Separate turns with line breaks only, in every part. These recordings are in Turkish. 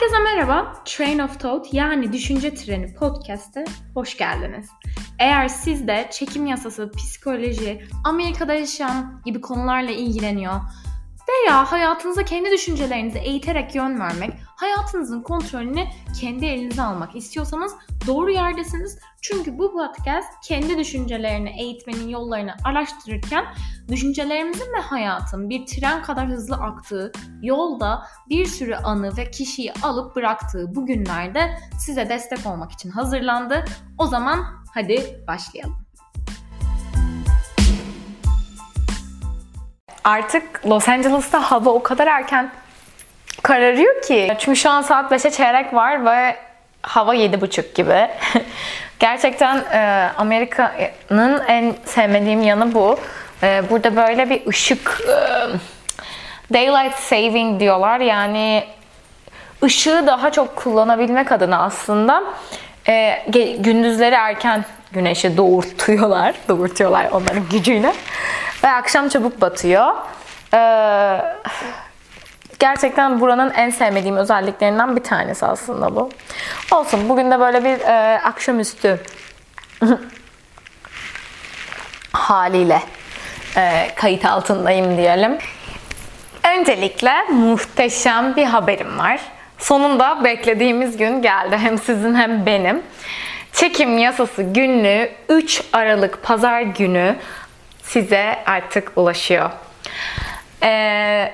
Herkese merhaba. Train of Thought yani Düşünce Treni podcast'e hoş geldiniz. Eğer siz de çekim yasası, psikoloji, Amerika'da yaşayan gibi konularla ilgileniyor veya hayatınıza kendi düşüncelerinizi eğiterek yön vermek, hayatınızın kontrolünü kendi elinize almak istiyorsanız doğru yerdesiniz. Çünkü bu podcast kendi düşüncelerini eğitmenin yollarını araştırırken düşüncelerimizin ve hayatın bir tren kadar hızlı aktığı yolda bir sürü anı ve kişiyi alıp bıraktığı bu günlerde size destek olmak için hazırlandı. O zaman hadi başlayalım.
Artık Los Angeles'ta hava o kadar erken kararıyor ki. Çünkü şu an saat 5'e çeyrek var ve hava 7.30 gibi. Gerçekten e, Amerika'nın en sevmediğim yanı bu. E, burada böyle bir ışık e, daylight saving diyorlar. Yani ışığı daha çok kullanabilmek adına aslında e, gündüzleri erken güneşi doğurtuyorlar. Doğurtuyorlar onların gücüyle. Ve akşam çabuk batıyor. Ee, gerçekten buranın en sevmediğim özelliklerinden bir tanesi aslında bu. Olsun bugün de böyle bir e, akşamüstü haliyle e, kayıt altındayım diyelim. Öncelikle muhteşem bir haberim var. Sonunda beklediğimiz gün geldi. Hem sizin hem benim. Çekim yasası günlüğü 3 Aralık Pazar günü size artık ulaşıyor. Ee,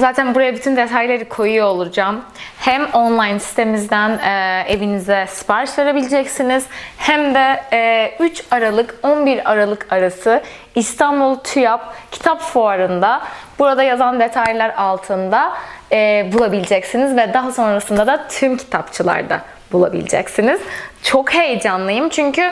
zaten buraya bütün detayları koyuyor olacağım. Hem online sitemizden e, evinize sipariş verebileceksiniz. Hem de e, 3 Aralık 11 Aralık arası İstanbul TÜYAP Kitap Fuarı'nda burada yazan detaylar altında e, bulabileceksiniz ve daha sonrasında da tüm kitapçılarda bulabileceksiniz. Çok heyecanlıyım çünkü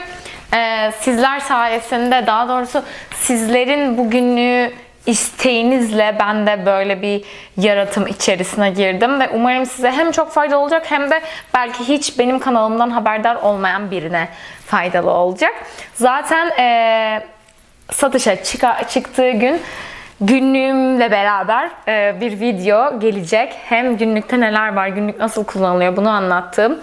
e, sizler sayesinde daha doğrusu sizlerin bugünlüğü isteğinizle ben de böyle bir yaratım içerisine girdim ve umarım size hem çok faydalı olacak hem de belki hiç benim kanalımdan haberdar olmayan birine faydalı olacak. Zaten e, satışa çık- çıktığı gün günlüğümle beraber e, bir video gelecek. Hem günlükte neler var, günlük nasıl kullanılıyor bunu anlattığım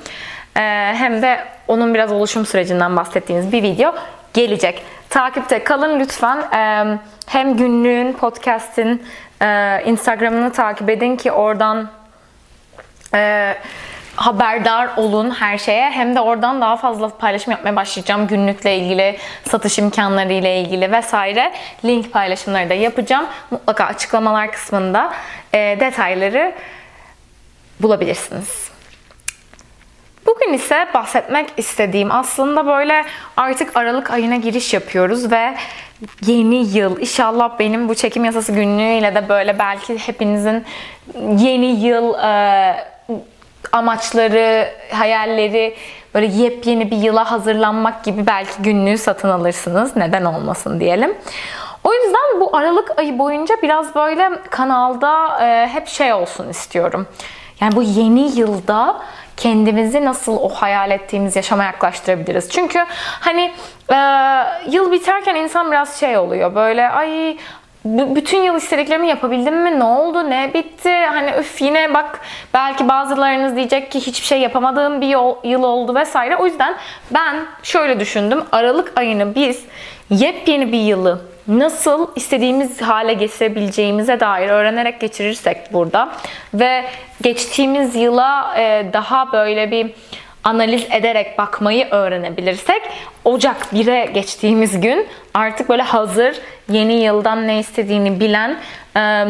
e, hem de onun biraz oluşum sürecinden bahsettiğiniz bir video gelecek. Takipte kalın lütfen. E, hem günlüğün, podcast'in e, Instagram'ını takip edin ki oradan e, haberdar olun her şeye. Hem de oradan daha fazla paylaşım yapmaya başlayacağım. Günlükle ilgili, satış imkanları ile ilgili vesaire. Link paylaşımları da yapacağım. Mutlaka açıklamalar kısmında e, detayları bulabilirsiniz. Bugün ise bahsetmek istediğim aslında böyle artık Aralık ayına giriş yapıyoruz ve yeni yıl inşallah benim bu çekim yasası günlüğüyle de böyle belki hepinizin yeni yıl e, amaçları, hayalleri böyle yepyeni bir yıla hazırlanmak gibi belki günlüğü satın alırsınız. Neden olmasın diyelim. O yüzden bu Aralık ayı boyunca biraz böyle kanalda e, hep şey olsun istiyorum. Yani bu yeni yılda kendimizi nasıl o hayal ettiğimiz yaşama yaklaştırabiliriz? Çünkü hani e, yıl biterken insan biraz şey oluyor böyle ay bütün yıl istediklerimi yapabildim mi? Ne oldu? Ne bitti? Hani öf yine bak belki bazılarınız diyecek ki hiçbir şey yapamadığım bir yol, yıl oldu vesaire. O yüzden ben şöyle düşündüm. Aralık ayını biz yepyeni bir yılı nasıl istediğimiz hale getirebileceğimize dair öğrenerek geçirirsek burada ve geçtiğimiz yıla e, daha böyle bir analiz ederek bakmayı öğrenebilirsek Ocak 1'e geçtiğimiz gün artık böyle hazır yeni yıldan ne istediğini bilen e,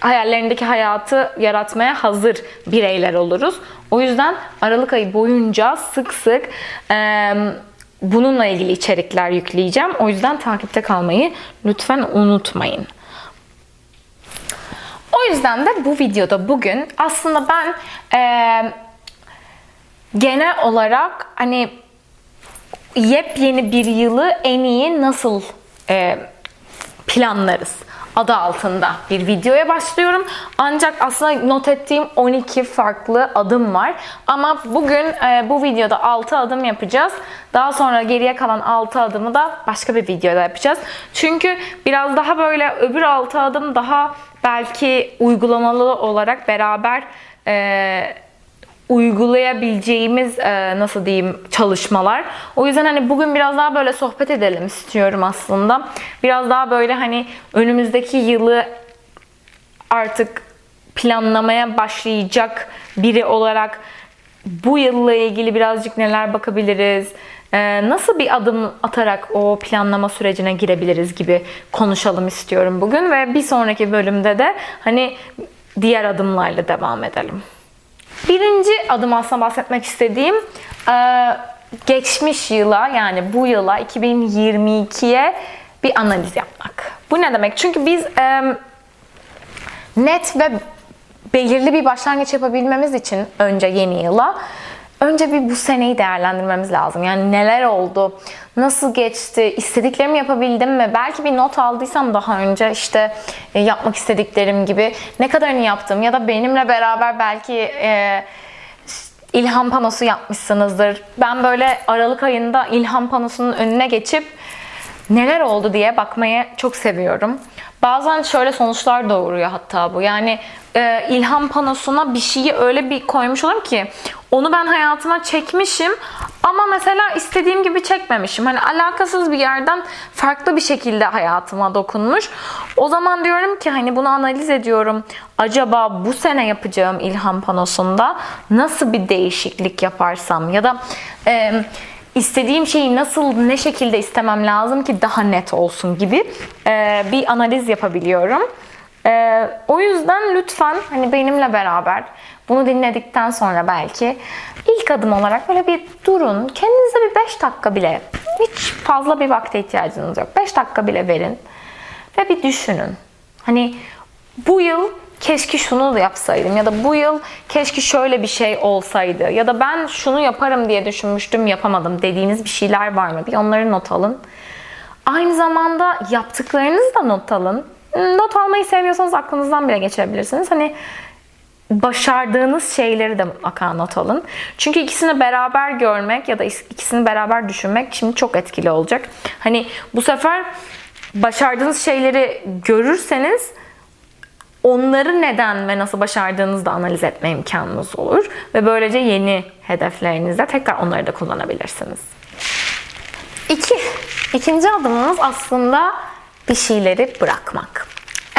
hayallerindeki hayatı yaratmaya hazır bireyler oluruz. O yüzden Aralık ayı boyunca sık sık e, bununla ilgili içerikler yükleyeceğim. O yüzden takipte kalmayı lütfen unutmayın. O yüzden de bu videoda bugün aslında ben e, genel olarak hani yepyeni bir yılı en iyi nasıl e, planlarız? Adı altında bir videoya başlıyorum. Ancak aslında not ettiğim 12 farklı adım var. Ama bugün e, bu videoda 6 adım yapacağız. Daha sonra geriye kalan 6 adımı da başka bir videoda yapacağız. Çünkü biraz daha böyle öbür 6 adım daha belki uygulamalı olarak beraber e, uygulayabileceğimiz e, nasıl diyeyim çalışmalar. O yüzden hani bugün biraz daha böyle sohbet edelim istiyorum aslında. Biraz daha böyle hani önümüzdeki yılı artık planlamaya başlayacak biri olarak bu yılla ilgili birazcık neler bakabiliriz? Ee, nasıl bir adım atarak o planlama sürecine girebiliriz gibi konuşalım istiyorum bugün ve bir sonraki bölümde de hani diğer adımlarla devam edelim. Birinci adım aslında bahsetmek istediğim e, geçmiş yıla yani bu yıla 2022'ye bir analiz yapmak. Bu ne demek? Çünkü biz e, net ve belirli bir başlangıç yapabilmemiz için önce yeni yıla önce bir bu seneyi değerlendirmemiz lazım. Yani neler oldu? Nasıl geçti? İstediklerimi yapabildim mi? Belki bir not aldıysam daha önce işte e, yapmak istediklerim gibi ne kadarını yaptım ya da benimle beraber belki e, ilham panosu yapmışsınızdır. Ben böyle Aralık ayında ilham panosunun önüne geçip neler oldu diye bakmayı çok seviyorum. Bazen şöyle sonuçlar doğuruyor hatta bu. Yani e, ilham panosuna bir şeyi öyle bir koymuş olurum ki onu ben hayatıma çekmişim ama mesela istediğim gibi çekmemişim. Hani alakasız bir yerden farklı bir şekilde hayatıma dokunmuş. O zaman diyorum ki hani bunu analiz ediyorum. Acaba bu sene yapacağım ilham panosunda nasıl bir değişiklik yaparsam ya da e, istediğim şeyi nasıl ne şekilde istemem lazım ki daha net olsun gibi e, bir analiz yapabiliyorum. E, o yüzden lütfen hani benimle beraber bunu dinledikten sonra belki ilk adım olarak böyle bir durun. Kendinize bir 5 dakika bile hiç fazla bir vakte ihtiyacınız yok. 5 dakika bile verin ve bir düşünün. Hani bu yıl keşke şunu da yapsaydım ya da bu yıl keşke şöyle bir şey olsaydı ya da ben şunu yaparım diye düşünmüştüm yapamadım dediğiniz bir şeyler var mı? Bir onları not alın. Aynı zamanda yaptıklarınızı da not alın. Not almayı sevmiyorsanız aklınızdan bile geçebilirsiniz. Hani başardığınız şeyleri de mutlaka not alın. Çünkü ikisini beraber görmek ya da ikisini beraber düşünmek şimdi çok etkili olacak. Hani bu sefer başardığınız şeyleri görürseniz onları neden ve nasıl başardığınızı da analiz etme imkanınız olur. Ve böylece yeni hedeflerinizde tekrar onları da kullanabilirsiniz. İki, ikinci adımımız aslında bir şeyleri bırakmak.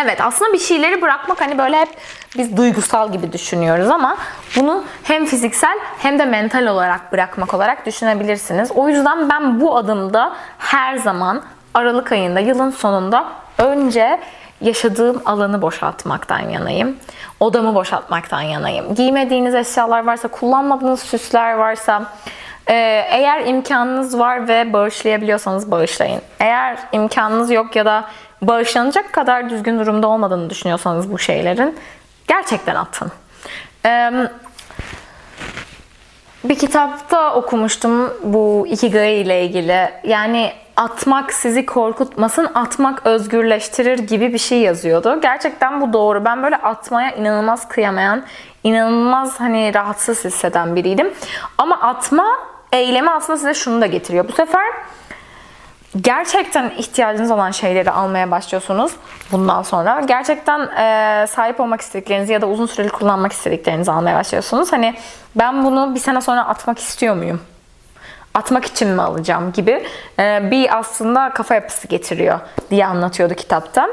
Evet aslında bir şeyleri bırakmak hani böyle hep biz duygusal gibi düşünüyoruz ama bunu hem fiziksel hem de mental olarak bırakmak olarak düşünebilirsiniz. O yüzden ben bu adımda her zaman Aralık ayında yılın sonunda önce yaşadığım alanı boşaltmaktan yanayım. Odamı boşaltmaktan yanayım. Giymediğiniz eşyalar varsa, kullanmadığınız süsler varsa, e, eğer imkanınız var ve bağışlayabiliyorsanız bağışlayın. Eğer imkanınız yok ya da bağışlanacak kadar düzgün durumda olmadığını düşünüyorsanız bu şeylerin gerçekten atın. Bir kitapta okumuştum bu ikigai ile ilgili. Yani atmak sizi korkutmasın, atmak özgürleştirir gibi bir şey yazıyordu. Gerçekten bu doğru. Ben böyle atmaya inanılmaz kıyamayan, inanılmaz hani rahatsız hisseden biriydim. Ama atma eylemi aslında size şunu da getiriyor. Bu sefer gerçekten ihtiyacınız olan şeyleri almaya başlıyorsunuz bundan sonra. Gerçekten e, sahip olmak istediklerinizi ya da uzun süreli kullanmak istediklerinizi almaya başlıyorsunuz. Hani ben bunu bir sene sonra atmak istiyor muyum? Atmak için mi alacağım gibi e, bir aslında kafa yapısı getiriyor diye anlatıyordu kitapta.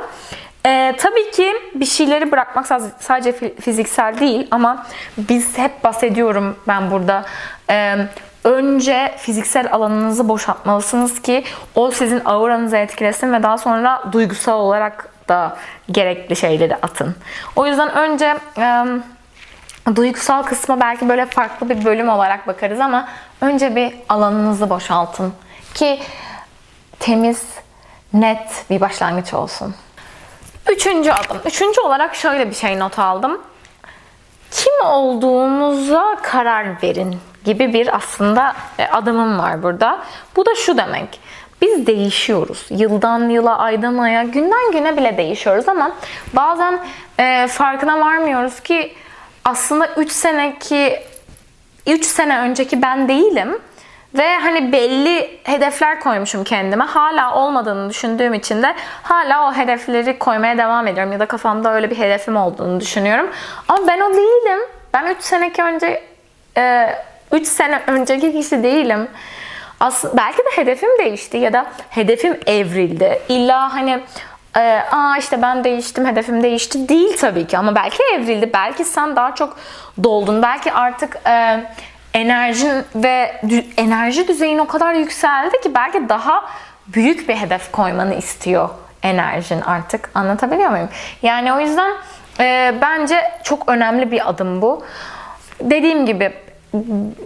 E, tabii ki bir şeyleri bırakmak sadece fiziksel değil ama biz hep bahsediyorum ben burada. E, önce fiziksel alanınızı boşaltmalısınız ki o sizin auranızı etkilesin ve daha sonra duygusal olarak da gerekli şeyleri atın. O yüzden önce e, duygusal kısma belki böyle farklı bir bölüm olarak bakarız ama önce bir alanınızı boşaltın ki temiz, net bir başlangıç olsun. Üçüncü adım. Üçüncü olarak şöyle bir şey not aldım. Kim olduğunuza karar verin gibi bir aslında e, adımım var burada. Bu da şu demek. Biz değişiyoruz. Yıldan yıla, aydan aya, günden güne bile değişiyoruz ama bazen e, farkına varmıyoruz ki aslında 3 seneki 3 sene önceki ben değilim. Ve hani belli hedefler koymuşum kendime. Hala olmadığını düşündüğüm için de hala o hedefleri koymaya devam ediyorum. Ya da kafamda öyle bir hedefim olduğunu düşünüyorum. Ama ben o değilim. Ben 3 seneki önce 3 sene önceki kişi değilim. Aslında belki de hedefim değişti ya da hedefim evrildi. İlla hani e, aa işte ben değiştim, hedefim değişti değil tabii ki ama belki evrildi. Belki sen daha çok doldun. Belki artık e, enerjin ve enerji düzeyin o kadar yükseldi ki belki daha büyük bir hedef koymanı istiyor enerjin artık. Anlatabiliyor muyum? Yani o yüzden e, bence çok önemli bir adım bu. Dediğim gibi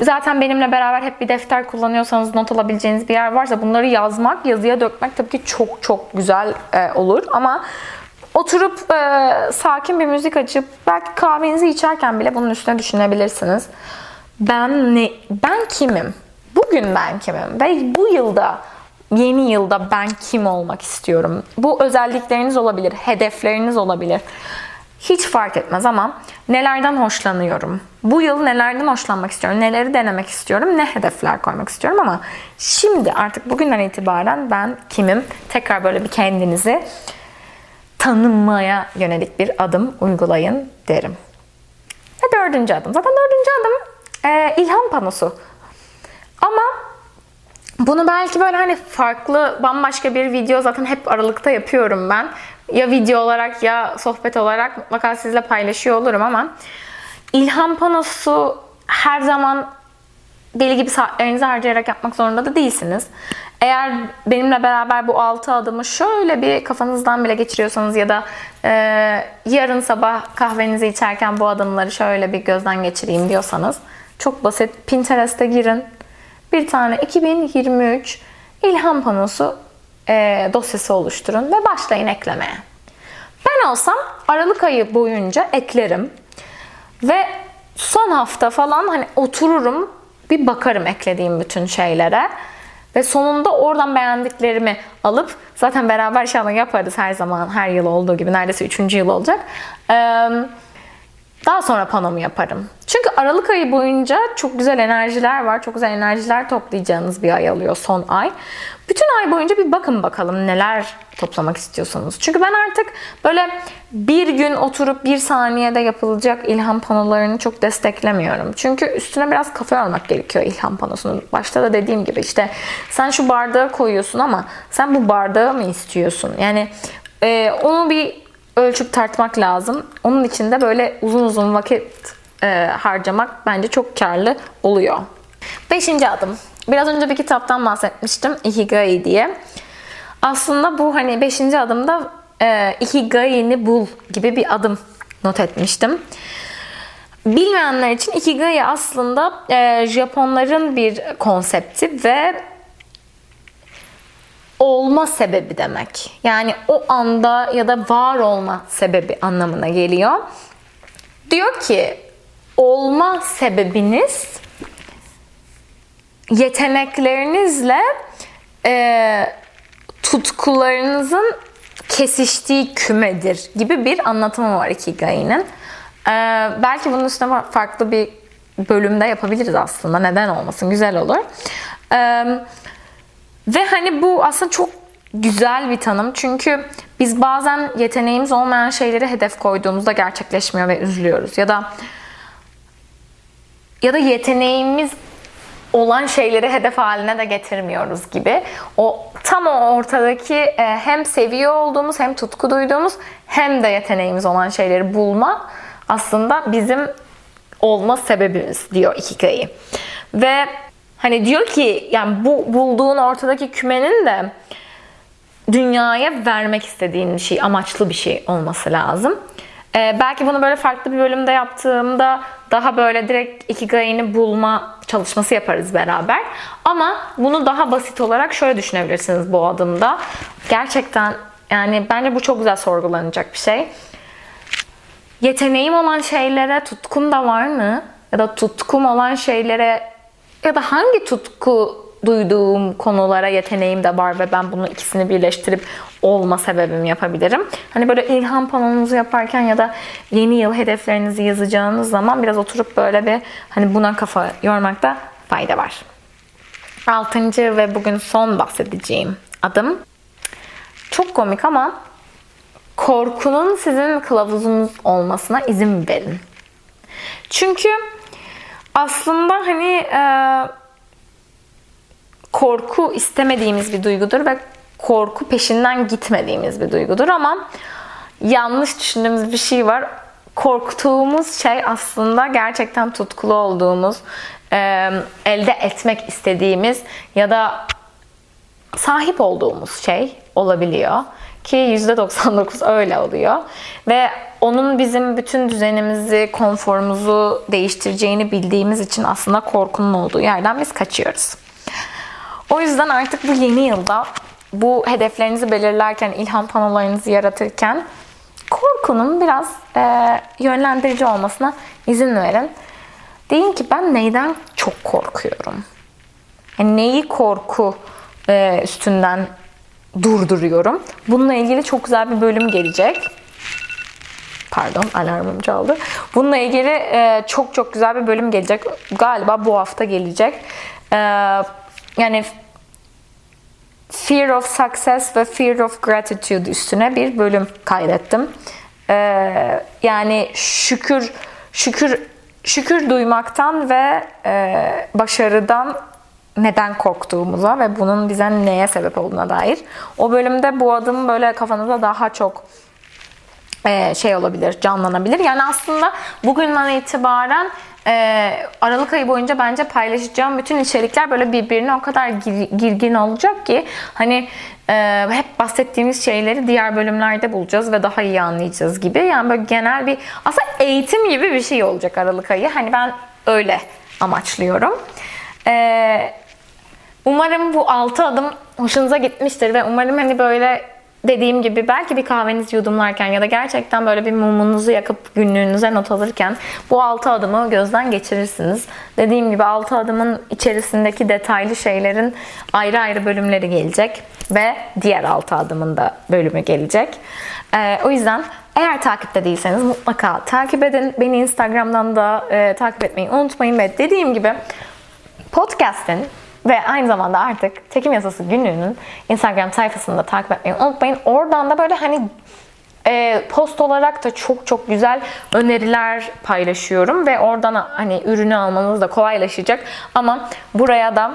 zaten benimle beraber hep bir defter kullanıyorsanız not alabileceğiniz bir yer varsa bunları yazmak, yazıya dökmek tabii ki çok çok güzel e, olur ama oturup e, sakin bir müzik açıp belki kahvenizi içerken bile bunun üstüne düşünebilirsiniz. Ben ne ben kimim? Bugün ben kimim? Ve bu yılda yeni yılda ben kim olmak istiyorum? Bu özellikleriniz olabilir, hedefleriniz olabilir. Hiç fark etmez ama nelerden hoşlanıyorum? Bu yıl nelerden hoşlanmak istiyorum? Neleri denemek istiyorum? Ne hedefler koymak istiyorum ama şimdi artık bugünden itibaren ben kimim? Tekrar böyle bir kendinizi tanınmaya yönelik bir adım uygulayın derim. Ve dördüncü adım. Zaten dördüncü adım e, ilham panosu. Ama bunu belki böyle hani farklı bambaşka bir video zaten hep aralıkta yapıyorum ben. Ya video olarak ya sohbet olarak mutlaka sizle paylaşıyor olurum ama ilham panosu her zaman deli gibi saatlerinizi harcayarak yapmak zorunda da değilsiniz. Eğer benimle beraber bu 6 adımı şöyle bir kafanızdan bile geçiriyorsanız ya da e, yarın sabah kahvenizi içerken bu adımları şöyle bir gözden geçireyim diyorsanız çok basit. Pinterest'e girin. Bir tane 2023 ilham panosu e, dosyası oluşturun ve başlayın eklemeye. Ben olsam Aralık ayı boyunca eklerim. Ve son hafta falan hani otururum bir bakarım eklediğim bütün şeylere. Ve sonunda oradan beğendiklerimi alıp zaten beraber inşallah yaparız her zaman her yıl olduğu gibi neredeyse 3. yıl olacak. Ee, daha sonra panomu yaparım. Çünkü Aralık ayı boyunca çok güzel enerjiler var. Çok güzel enerjiler toplayacağınız bir ay alıyor son ay. Bütün ay boyunca bir bakın bakalım neler toplamak istiyorsunuz. Çünkü ben artık böyle bir gün oturup bir saniyede yapılacak ilham panolarını çok desteklemiyorum. Çünkü üstüne biraz kafa yormak gerekiyor ilham panosunun. Başta da dediğim gibi işte sen şu bardağı koyuyorsun ama sen bu bardağı mı istiyorsun? Yani e, onu bir ölçüp tartmak lazım. Onun için de böyle uzun uzun vakit e, harcamak bence çok karlı oluyor. Beşinci adım. Biraz önce bir kitaptan bahsetmiştim. Ikigai diye. Aslında bu hani beşinci adımda e, Ikigai'ni bul gibi bir adım not etmiştim. Bilmeyenler için Ikigai aslında e, Japonların bir konsepti ve olma sebebi demek. Yani o anda ya da var olma sebebi anlamına geliyor. Diyor ki olma sebebiniz yeteneklerinizle e, tutkularınızın kesiştiği kümedir gibi bir anlatımı var Ikigai'nin. E, belki bunun üstüne farklı bir bölümde yapabiliriz aslında. Neden olmasın? Güzel olur. Evet ve hani bu aslında çok güzel bir tanım. Çünkü biz bazen yeteneğimiz olmayan şeyleri hedef koyduğumuzda gerçekleşmiyor ve üzülüyoruz. Ya da ya da yeteneğimiz olan şeyleri hedef haline de getirmiyoruz gibi. O tam o ortadaki e, hem seviyor olduğumuz hem tutku duyduğumuz hem de yeteneğimiz olan şeyleri bulma aslında bizim olma sebebimiz diyor Ikigai. Ve Hani diyor ki yani bu bulduğun ortadaki kümenin de dünyaya vermek istediğin şey, amaçlı bir şey olması lazım. Ee, belki bunu böyle farklı bir bölümde yaptığımda daha böyle direkt ikigai'ni bulma çalışması yaparız beraber. Ama bunu daha basit olarak şöyle düşünebilirsiniz bu adımda. Gerçekten yani bence bu çok güzel sorgulanacak bir şey. Yeteneğim olan şeylere tutkum da var mı? Ya da tutkum olan şeylere ya da hangi tutku duyduğum konulara yeteneğim de var ve ben bunu ikisini birleştirip olma sebebim yapabilirim. Hani böyle ilham panonunuzu yaparken ya da yeni yıl hedeflerinizi yazacağınız zaman biraz oturup böyle bir hani buna kafa yormakta fayda var. Altıncı ve bugün son bahsedeceğim adım. Çok komik ama korkunun sizin kılavuzunuz olmasına izin verin. Çünkü aslında hani e, korku istemediğimiz bir duygudur ve korku peşinden gitmediğimiz bir duygudur ama yanlış düşündüğümüz bir şey var. Korktuğumuz şey aslında gerçekten tutkulu olduğumuz, e, elde etmek istediğimiz ya da sahip olduğumuz şey olabiliyor. Ki %99 öyle oluyor. Ve onun bizim bütün düzenimizi, konforumuzu değiştireceğini bildiğimiz için aslında korkunun olduğu yerden biz kaçıyoruz. O yüzden artık bu yeni yılda bu hedeflerinizi belirlerken, ilham panolarınızı yaratırken korkunun biraz e, yönlendirici olmasına izin verin. Deyin ki ben neyden çok korkuyorum? Yani neyi korku e, üstünden durduruyorum? Bununla ilgili çok güzel bir bölüm gelecek. Pardon alarmım çaldı. Bununla ilgili e, çok çok güzel bir bölüm gelecek. Galiba bu hafta gelecek. E, yani Fear of Success ve Fear of Gratitude üstüne bir bölüm kaydettim. Ee, yani şükür şükür şükür duymaktan ve e, başarıdan neden korktuğumuza ve bunun bize neye sebep olduğuna dair. O bölümde bu adım böyle kafanıza daha çok e, şey olabilir, canlanabilir. Yani aslında bugünden itibaren e, Aralık ayı boyunca bence paylaşacağım bütün içerikler böyle birbirine o kadar gir, girgin olacak ki hani e, hep bahsettiğimiz şeyleri diğer bölümlerde bulacağız ve daha iyi anlayacağız gibi. Yani böyle genel bir aslında eğitim gibi bir şey olacak Aralık ayı. Hani ben öyle amaçlıyorum. E, umarım bu 6 adım hoşunuza gitmiştir ve umarım hani böyle dediğim gibi belki bir kahvenizi yudumlarken ya da gerçekten böyle bir mumunuzu yakıp günlüğünüze not alırken bu 6 adımı gözden geçirirsiniz. Dediğim gibi 6 adımın içerisindeki detaylı şeylerin ayrı ayrı bölümleri gelecek ve diğer 6 adımın da bölümü gelecek. Ee, o yüzden eğer takipte değilseniz mutlaka takip edin. Beni Instagram'dan da e, takip etmeyi unutmayın ve dediğim gibi podcast'in ve aynı zamanda artık Çekim Yasası günlüğünün Instagram sayfasını da takip etmeyi unutmayın. Oradan da böyle hani e, post olarak da çok çok güzel öneriler paylaşıyorum ve oradan hani ürünü almanız da kolaylaşacak. Ama buraya da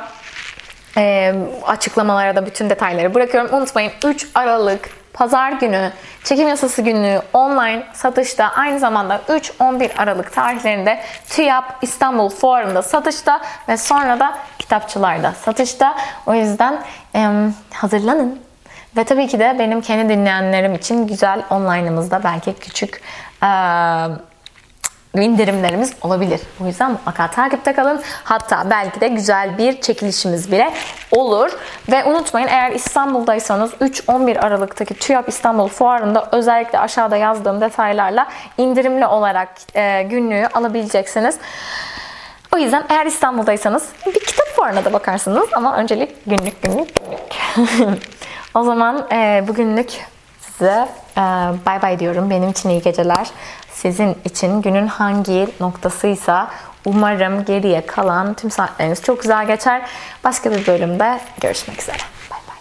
e, açıklamalara da bütün detayları bırakıyorum. Unutmayın 3 Aralık Pazar günü çekim yasası günlüğü online satışta aynı zamanda 3-11 Aralık tarihlerinde TÜYAP İstanbul Fuarı'nda satışta ve sonra da kitapçılarda satışta. O yüzden e, hazırlanın. Ve tabii ki de benim kendi dinleyenlerim için güzel online'ımızda belki küçük e, indirimlerimiz olabilir. O yüzden mutlaka takipte kalın. Hatta belki de güzel bir çekilişimiz bile olur. Ve unutmayın eğer İstanbul'daysanız 3-11 Aralık'taki TÜYAP İstanbul Fuarı'nda özellikle aşağıda yazdığım detaylarla indirimli olarak e, günlüğü alabileceksiniz. O yüzden eğer İstanbul'daysanız bir kitap fuarına da bakarsınız ama öncelik günlük günlük günlük. o zaman e, bugünlük size e, bay bay diyorum. Benim için iyi geceler sizin için günün hangi noktasıysa umarım geriye kalan tüm saatleriniz çok güzel geçer. Başka bir bölümde görüşmek üzere. Bay bay.